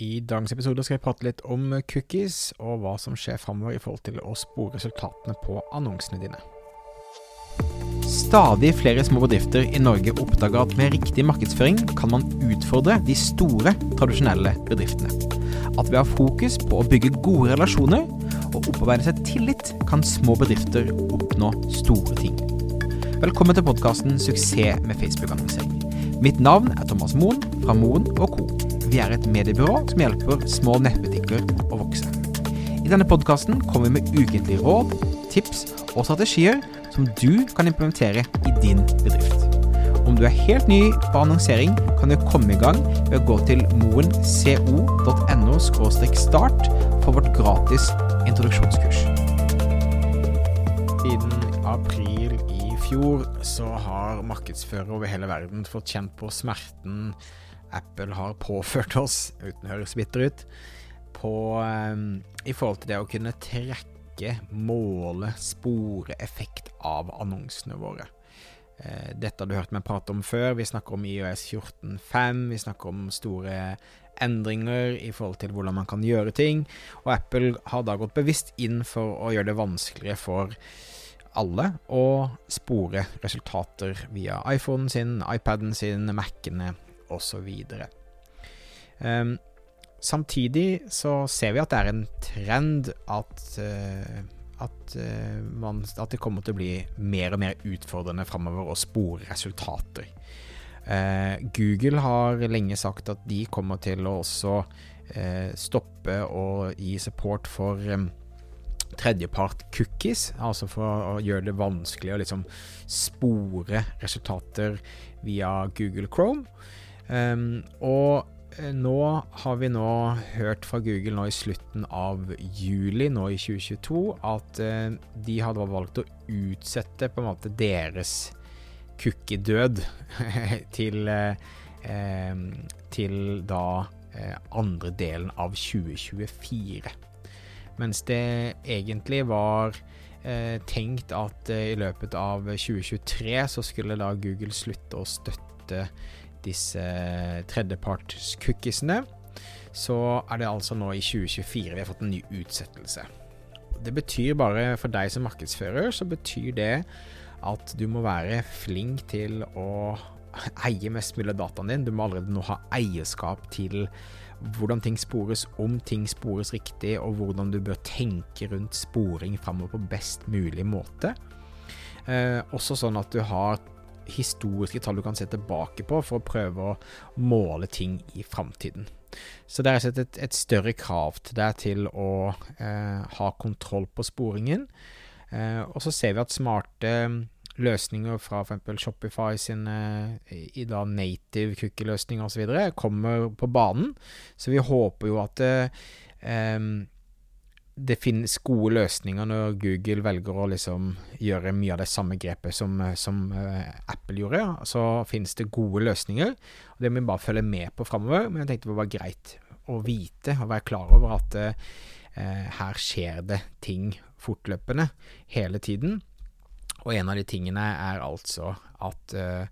I dagens episode skal vi prate litt om cookies, og hva som skjer framover i forhold til å spore resultatene på annonsene dine. Stadig flere små bedrifter i Norge oppdager at med riktig markedsføring kan man utfordre de store, tradisjonelle bedriftene. At ved å ha fokus på å bygge gode relasjoner og opparbeide seg tillit, kan små bedrifter oppnå store ting. Velkommen til podkasten 'Suksess med Facebook-annonsering'. Mitt navn er Thomas Moen fra Moen Co. Vi er et mediebyrå som hjelper små nettbutikker å vokse. I denne podkasten kommer vi med ukentlige råd, tips og strategier som du kan implementere i din bedrift. Om du er helt ny på annonsering, kan du komme i gang ved å gå til moenco.no start for vårt gratis introduksjonskurs. Siden april i fjor så har markedsførere over hele verden fått kjent på smerten Apple har påført oss, uten å høres bitter ut, på, um, i forhold til det å kunne trekke, måle, spore effekt av annonsene våre. Uh, dette har du hørt meg prate om før. Vi snakker om IOS 14.5. Vi snakker om store endringer i forhold til hvordan man kan gjøre ting. Og Apple har da gått bevisst inn for å gjøre det vanskeligere for alle å spore resultater via iPhonen sin, iPaden sin, Mac-ene osv. Um, samtidig så ser vi at det er en trend at, uh, at, uh, man, at, det kommer til å bli mer og mer utfordrende framover å spore resultater. Uh, Google har lenge sagt at de kommer til å også stoppe å gi support for um, tredjepart cookies, altså for å gjøre det vanskelig å liksom spore resultater via Google Chrome. Um, og eh, nå har vi nå hørt fra Google nå i slutten av juli nå i 2022 at uh, de hadde valgt å utsette på en måte deres cookie-død til, uh, til da uh, andre delen av 2024. Mens det egentlig var tenkt at i løpet av 2023 så skulle da Google slutte å støtte disse tredjeparts-cookiesene, så er det altså nå i 2024 vi har fått en ny utsettelse. Det betyr bare for deg som markedsfører, så betyr det at du må være flink til å eie mest mulig av dataen din. Du må allerede nå ha eierskap til hvordan ting spores, om ting spores riktig, og hvordan du bør tenke rundt sporing framover på best mulig måte. Eh, også sånn at du har historiske tall du kan se tilbake på for å prøve å måle ting i framtiden. Så det er et, et, større krav til deg til å eh, ha kontroll på sporingen. Eh, og så ser vi at smarte løsninger fra f.eks. Shopify sine i da native cookie-løsninger osv. kommer på banen. Så vi håper jo at eh, det finnes gode løsninger når Google velger å liksom gjøre mye av det samme grepet som, som uh, Apple gjorde. Så finnes det gode løsninger, og det må vi bare følge med på framover. Men jeg tenkte det var greit å vite og være klar over at eh, her skjer det ting fortløpende hele tiden. Og en av de tingene er altså at uh,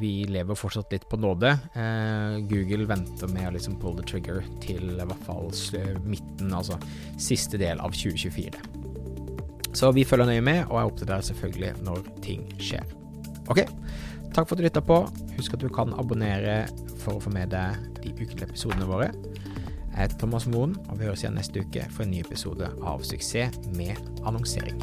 vi lever fortsatt litt på nåde. Uh, Google venter med å liksom pull the trigger til i hvert fall midten, altså siste del av 2024. Så vi følger nøye med, og er oppdatert selvfølgelig når ting skjer. Ok, takk for at du lytta på. Husk at du kan abonnere for å få med deg de ukentlige episodene våre. Jeg heter Thomas Moen, og vi høres igjen neste uke for en ny episode av Suksess med annonsering.